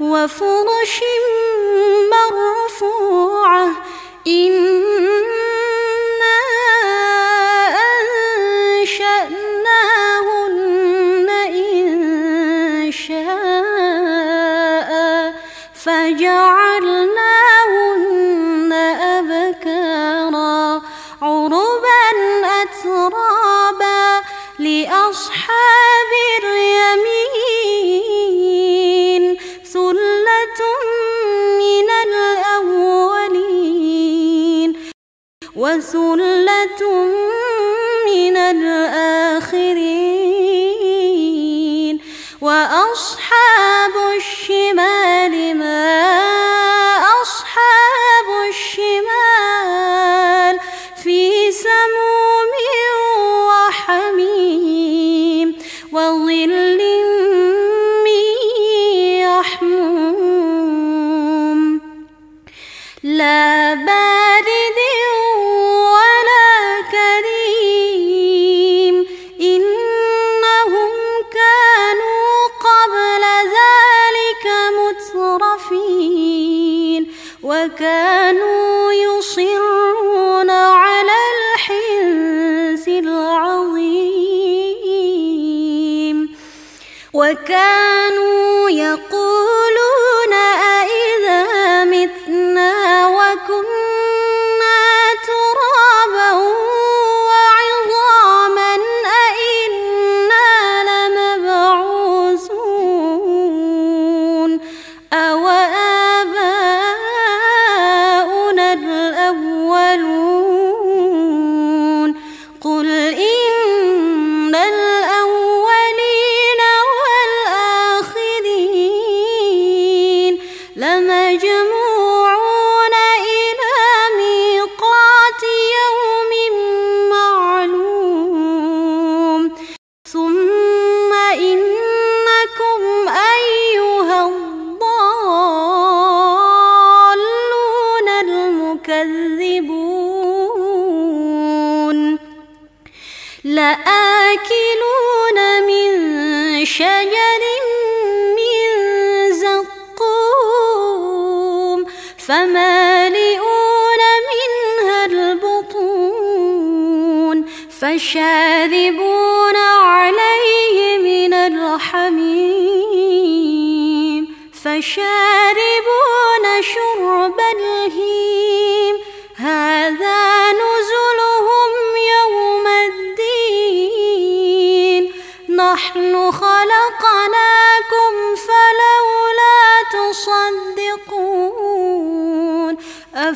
وفرش مرفوعة. إن وثلة من الآخرين وأصحاب الشمال ما أصحاب الشمال في سموم وحميم وظل من يحموم. لا بأس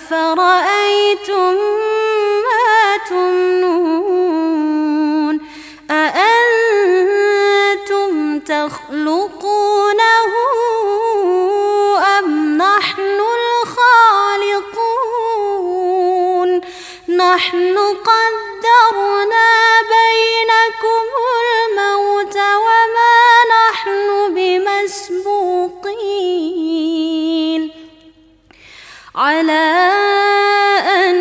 أفرأيتم ما تمنون أأنتم تخلقونه أم نحن الخالقون نحن قدرنا على أن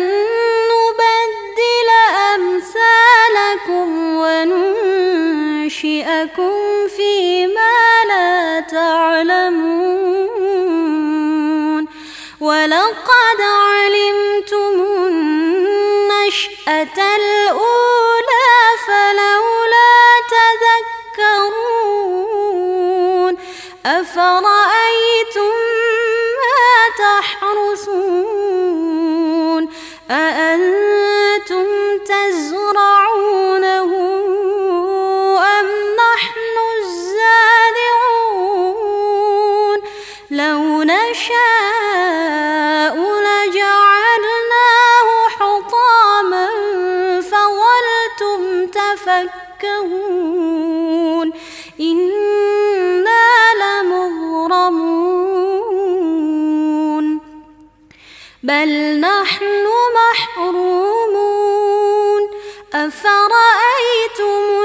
نبدل أمثالكم وننشئكم فيما لا تعلمون. ولقد علمتم النشأة الأولى فلولا تذكرون. أفرأيتم أأنتم تزرعونه أم نحن الزارعون؟ لو نشاء لجعلناه حطاما فظلتم تفكهون. إنا بل نحن محرومون. أفرأيتم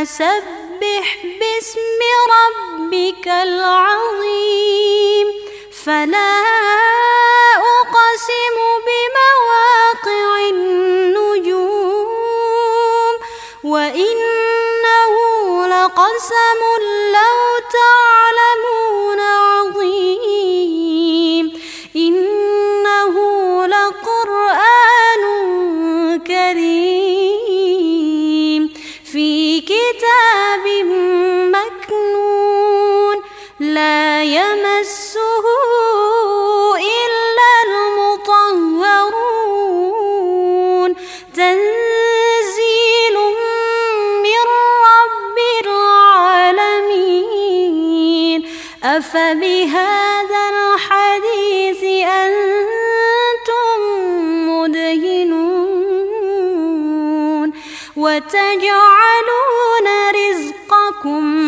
فسبح باسم ربك العظيم. فلا أقسم وتجعلون رزقكم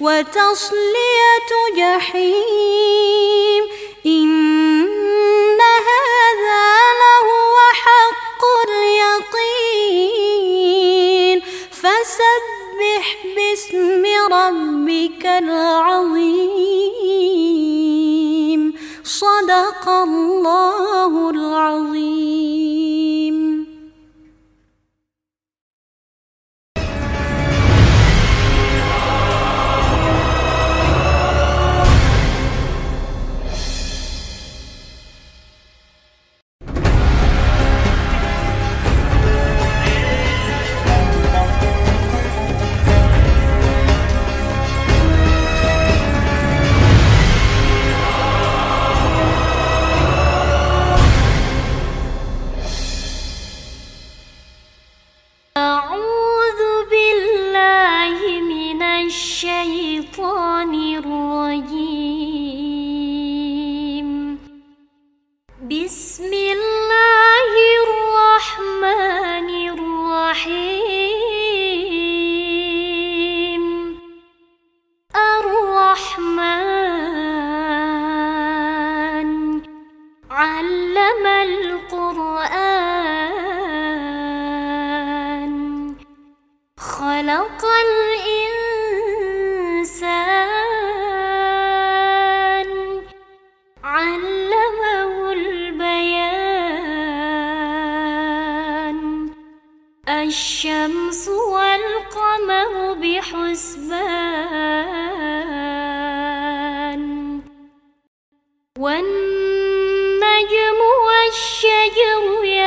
وتصلية جحيم.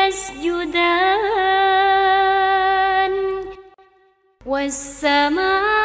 يسجدان والسماء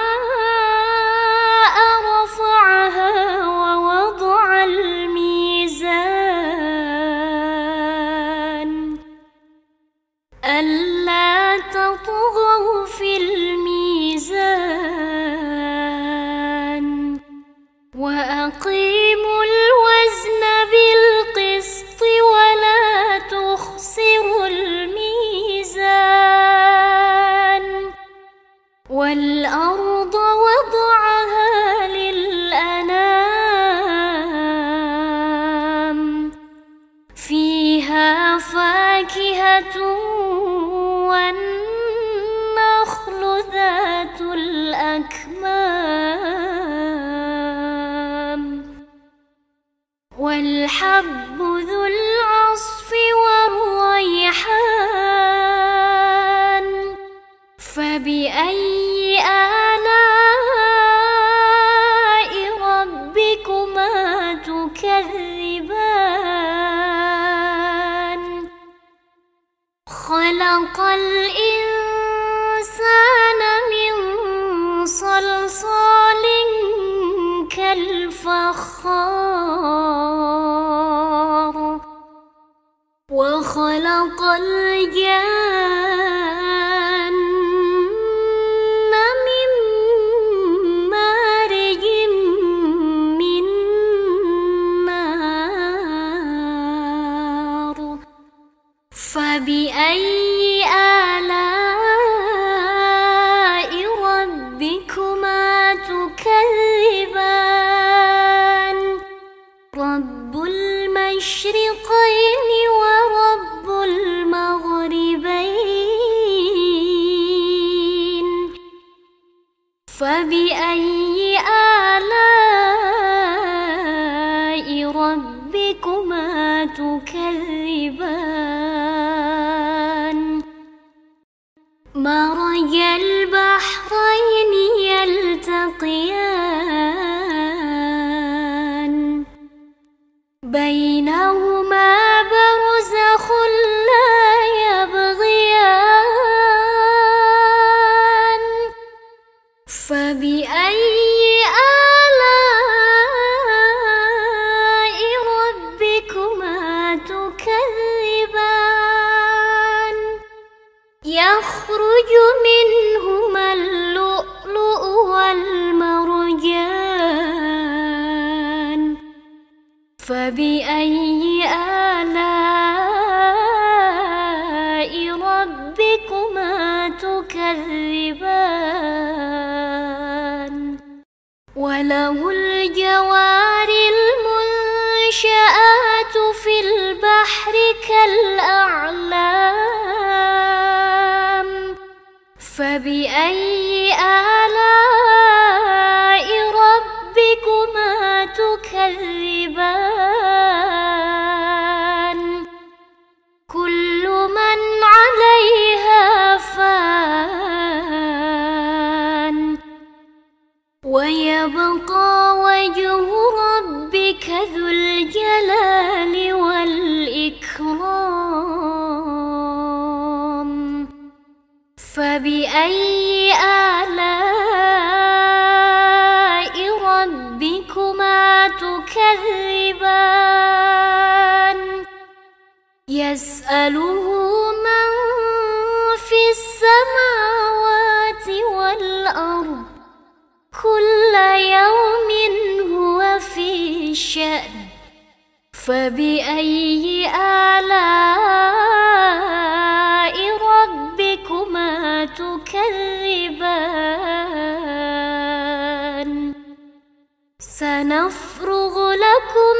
one ذو الجلال والإكرام. فبأي آلاء ربكما تكذبان؟ يسأله من في السماوات والأرض كل يوم شأن. فبأي آلاء ربكما تكذبان؟ سنفرغ لكم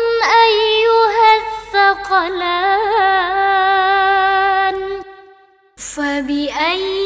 أيها الثقلان. فبأي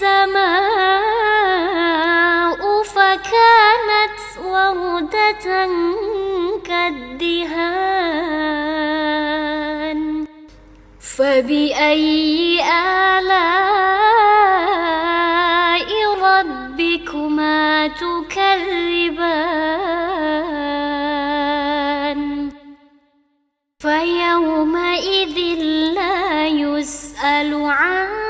السماء فكانت وردة كالدهان. فبأي آلاء ربكما تكذبان؟ فيومئذ لا يسأل عن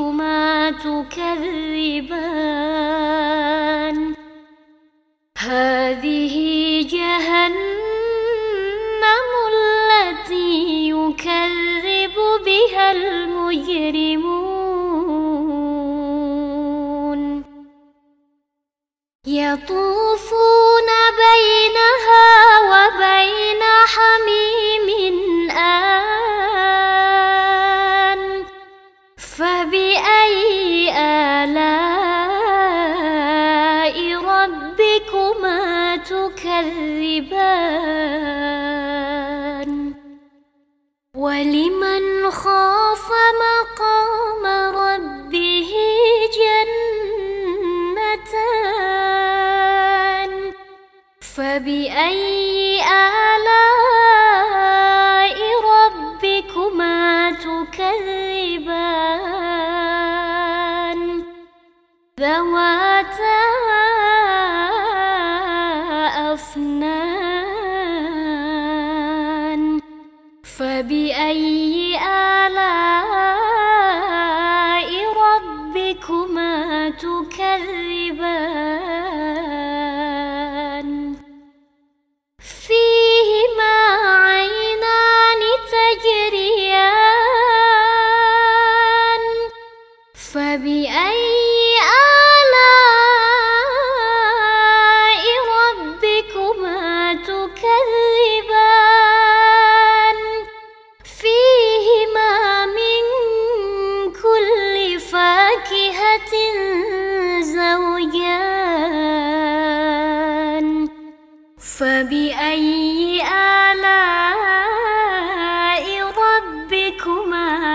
ربكما تكذبان. هذه جهنم التي يكذب بها المجرمون. يطوفون بينها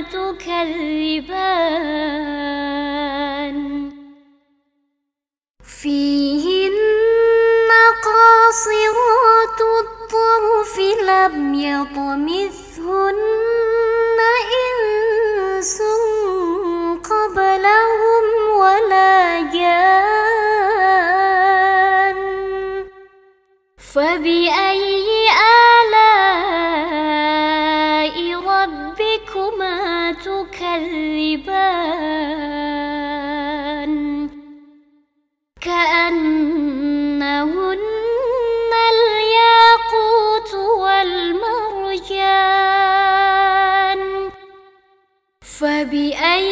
تكذبان. فيهن قاصرات الطرف لم يطمثهن إنس قبلهم ولا جان. فبأي كأنهن الياقوت والمرجان فبأي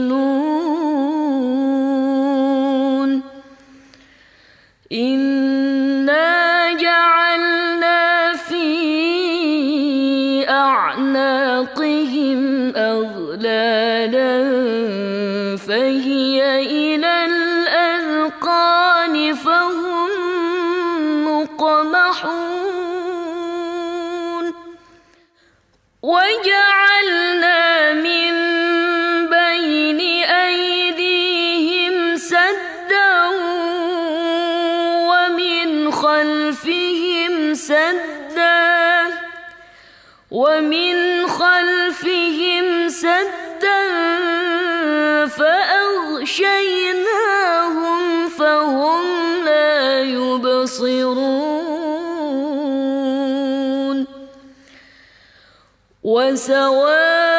مؤمنون إنا جعلنا في أعناقهم إلى فهم مقمحون. وجعلنا ومن خلفهم سدا فأغشيناهم فهم لا يبصرون. وسواء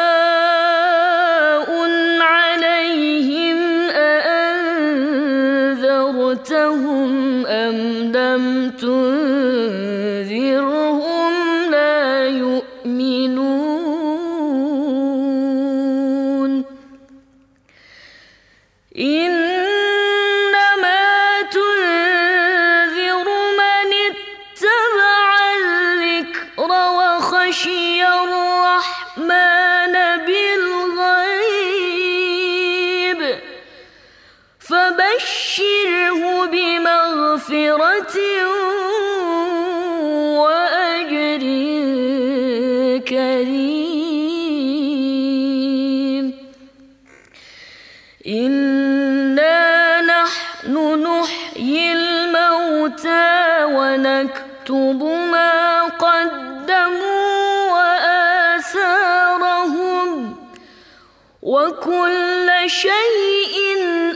وكل شيء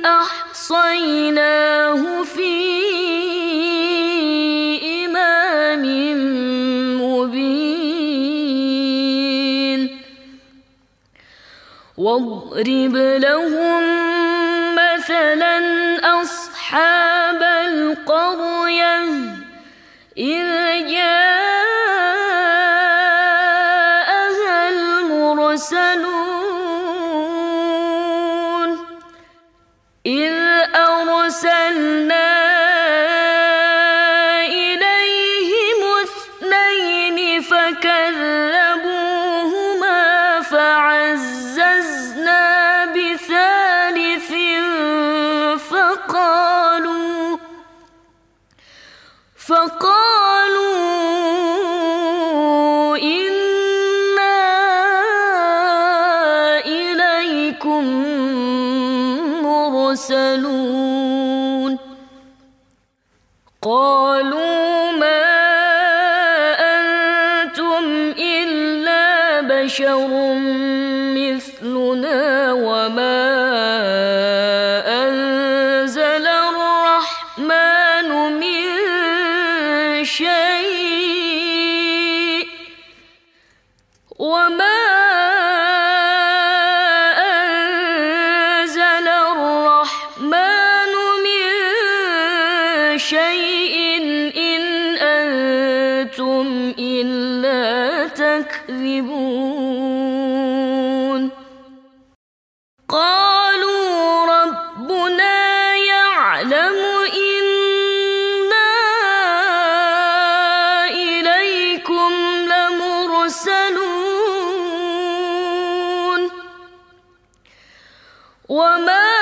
أحصيناه في إمام مبين. واضرب لهم مثلا أصحاب القرية إذ جاءوا 我们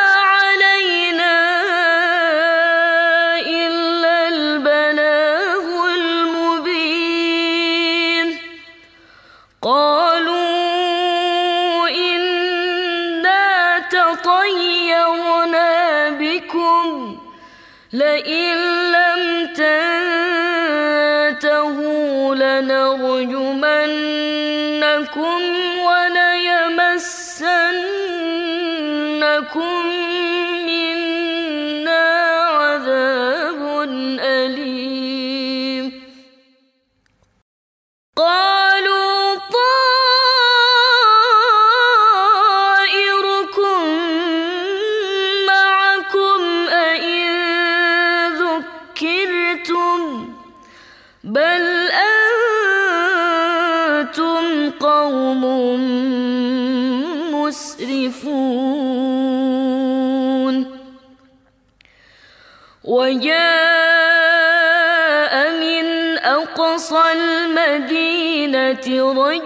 る思い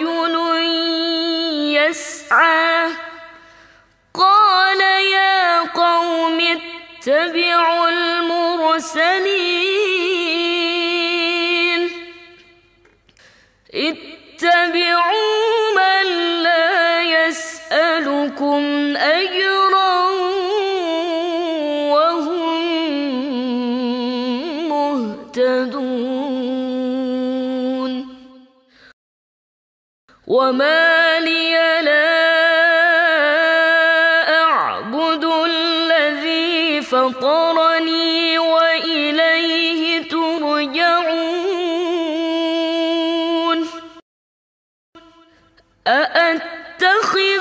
وما لي لا أعبد الذي فطرني وإليه ترجعون أأتخذ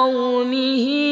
قومه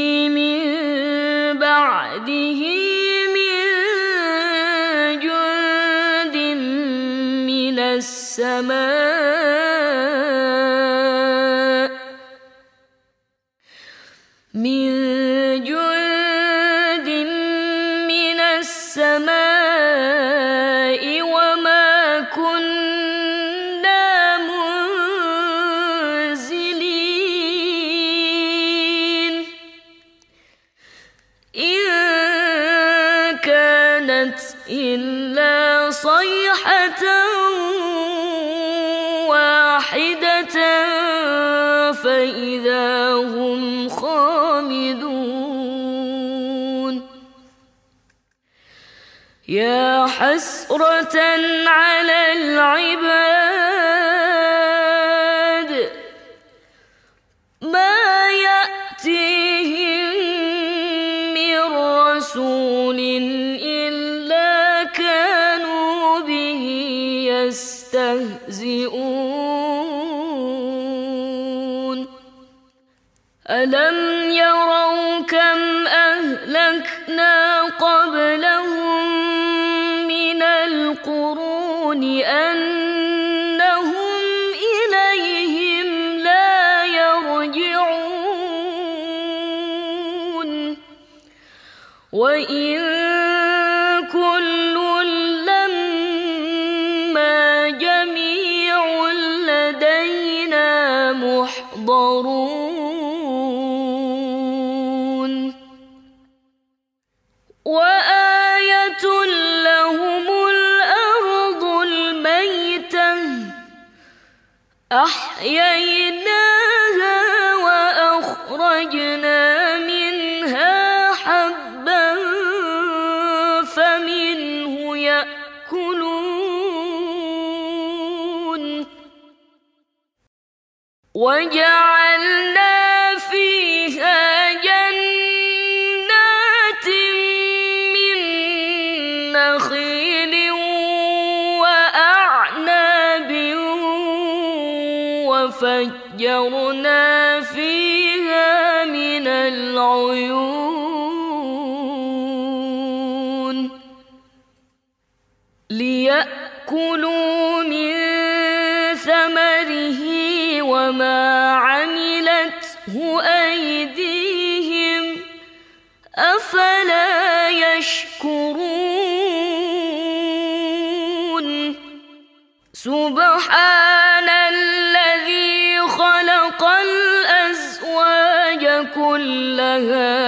حسرة على العباد. ما يأتيهم من رسول إلا كانوا به يستهزئون. ألم يروا كم أهلكنا وإن كل لما جميع لدينا محضرون وآية لهم الأرض الميتة أحيينا وجعلنا فيها جنات من نخيل وأعناب وفجرنا فيها من العيون ليأكلوا وما عملته أيديهم أفلا يشكرون سبحان الذي خلق الأزواج كلها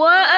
وآية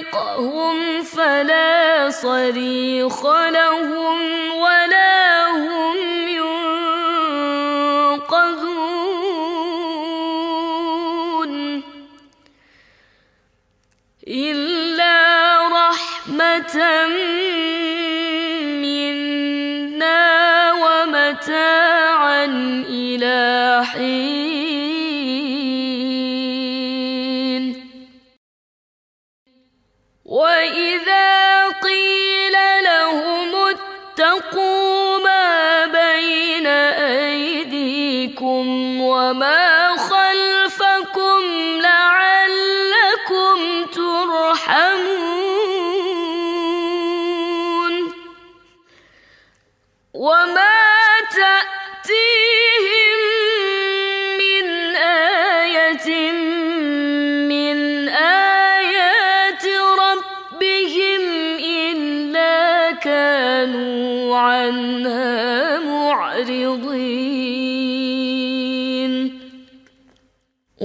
نغرقهم فلا صريخ لهم ولا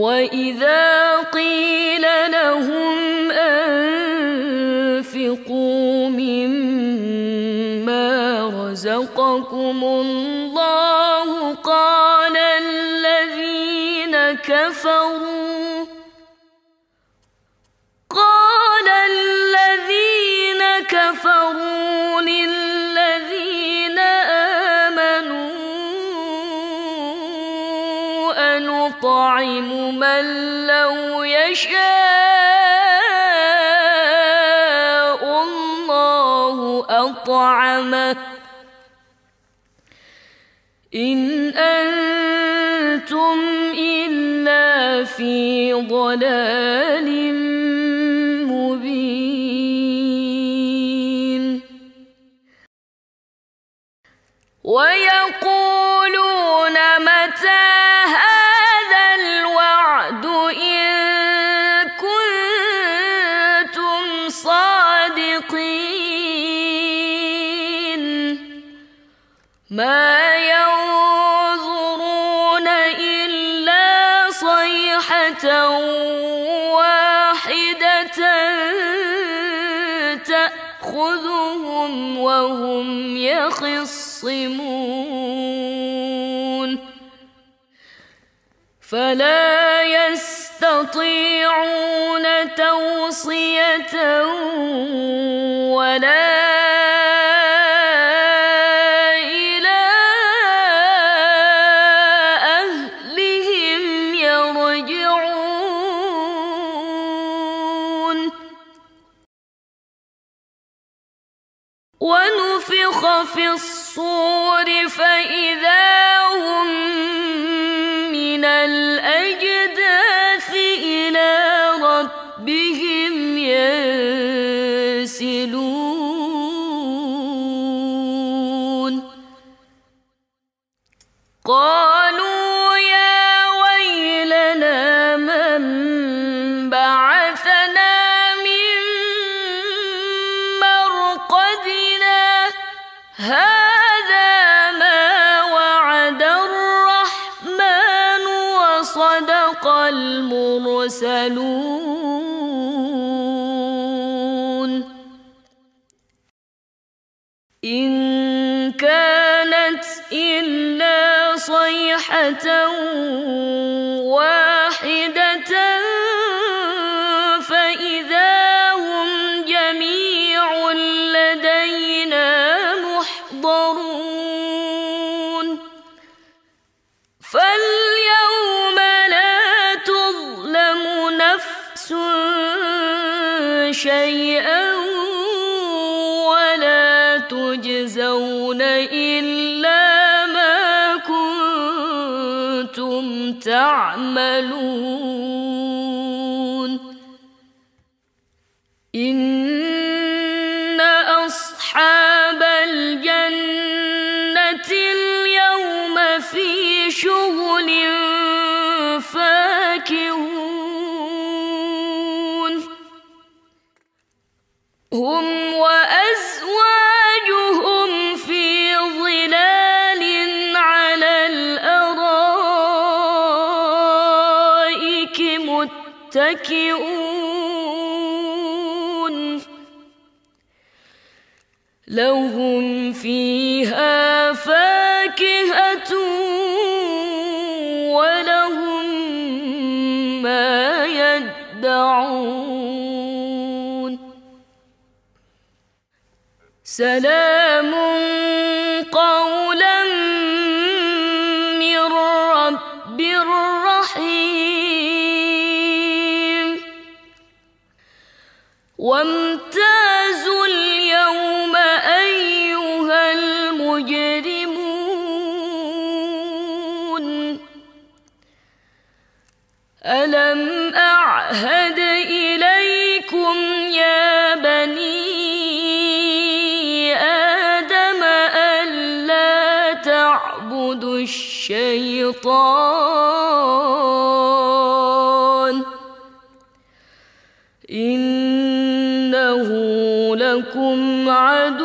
وإذا قيل لهم أنفقوا مما رزقكم الله طعمك إن أنتم إلا في ضلال يخصمون فلا يستطيعون توصية ولا إلى أهلهم يرجعون. ونفخ في الص... الصور فإذا هم إن كانت إلا صيحة واحدة سلام قولا من رب رحيم وامتازوا اليوم أيها المجرمون. ألم أعهد الشيطان. إنه لكم عدو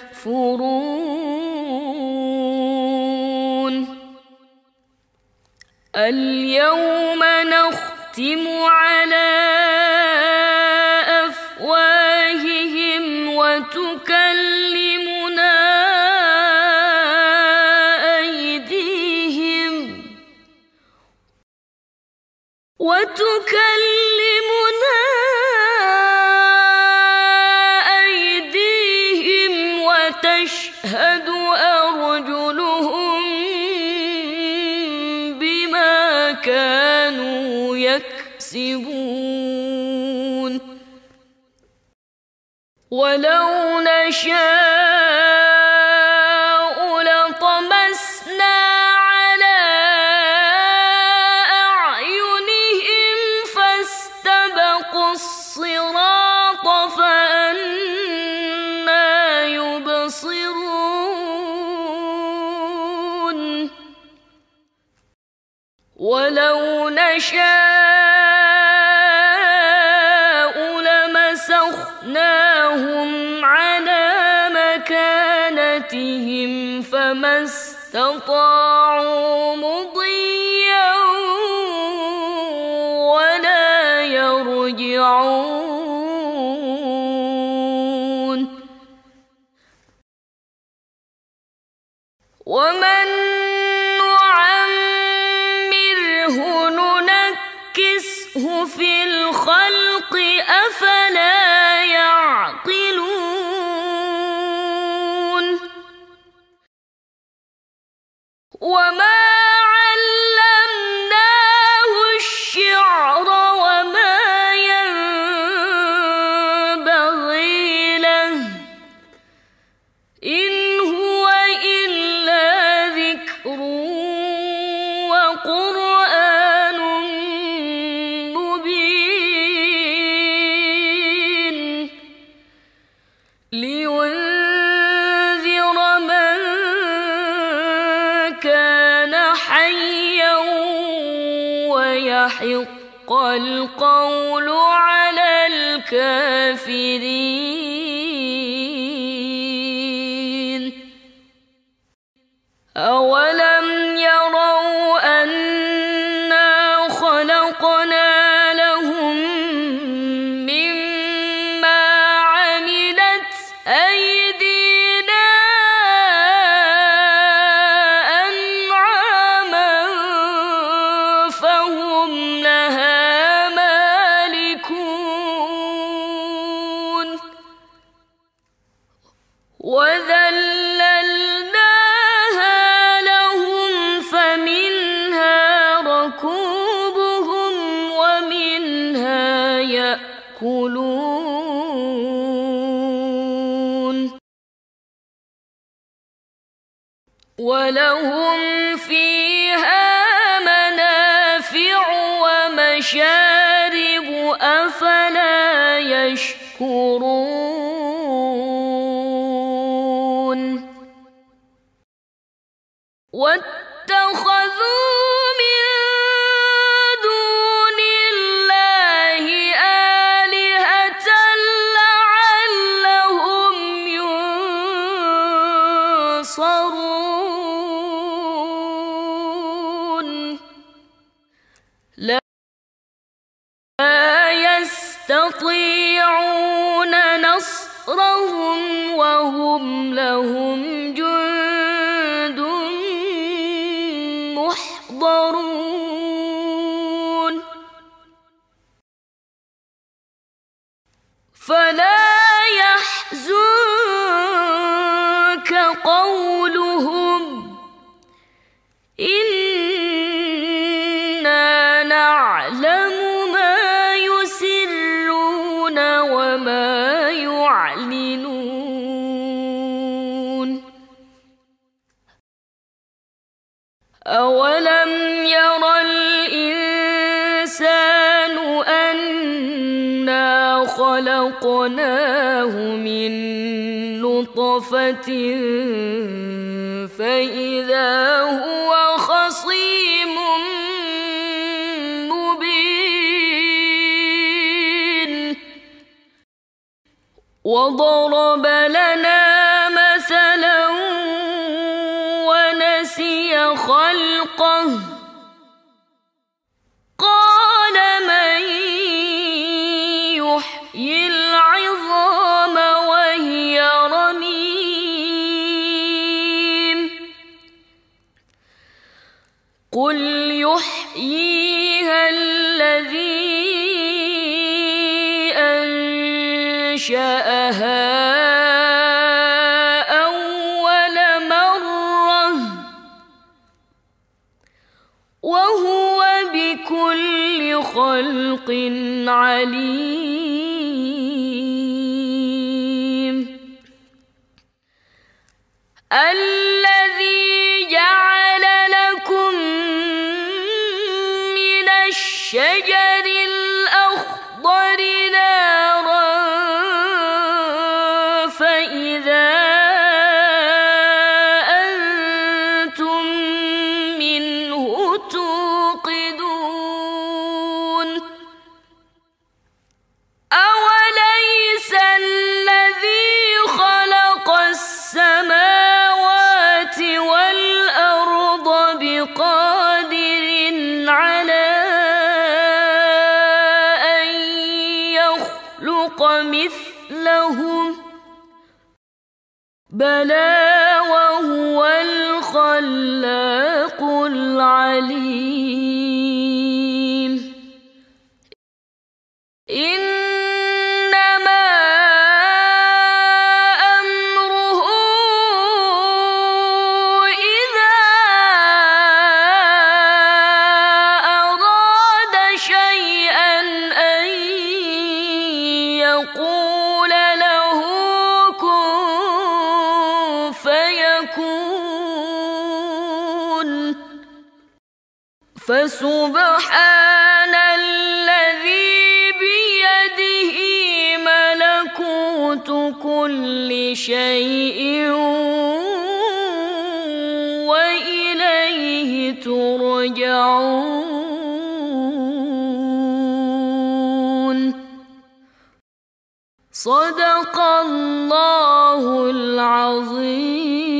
تكفرون اليوم نختم على افواههم وتكلمنا ايديهم وتكلمنا يكسبون ولو نشاء القول على الكافرين. لهم لهم وضرب لنا عليم Ali شيء وإليه ترجعون. صدق الله العظيم.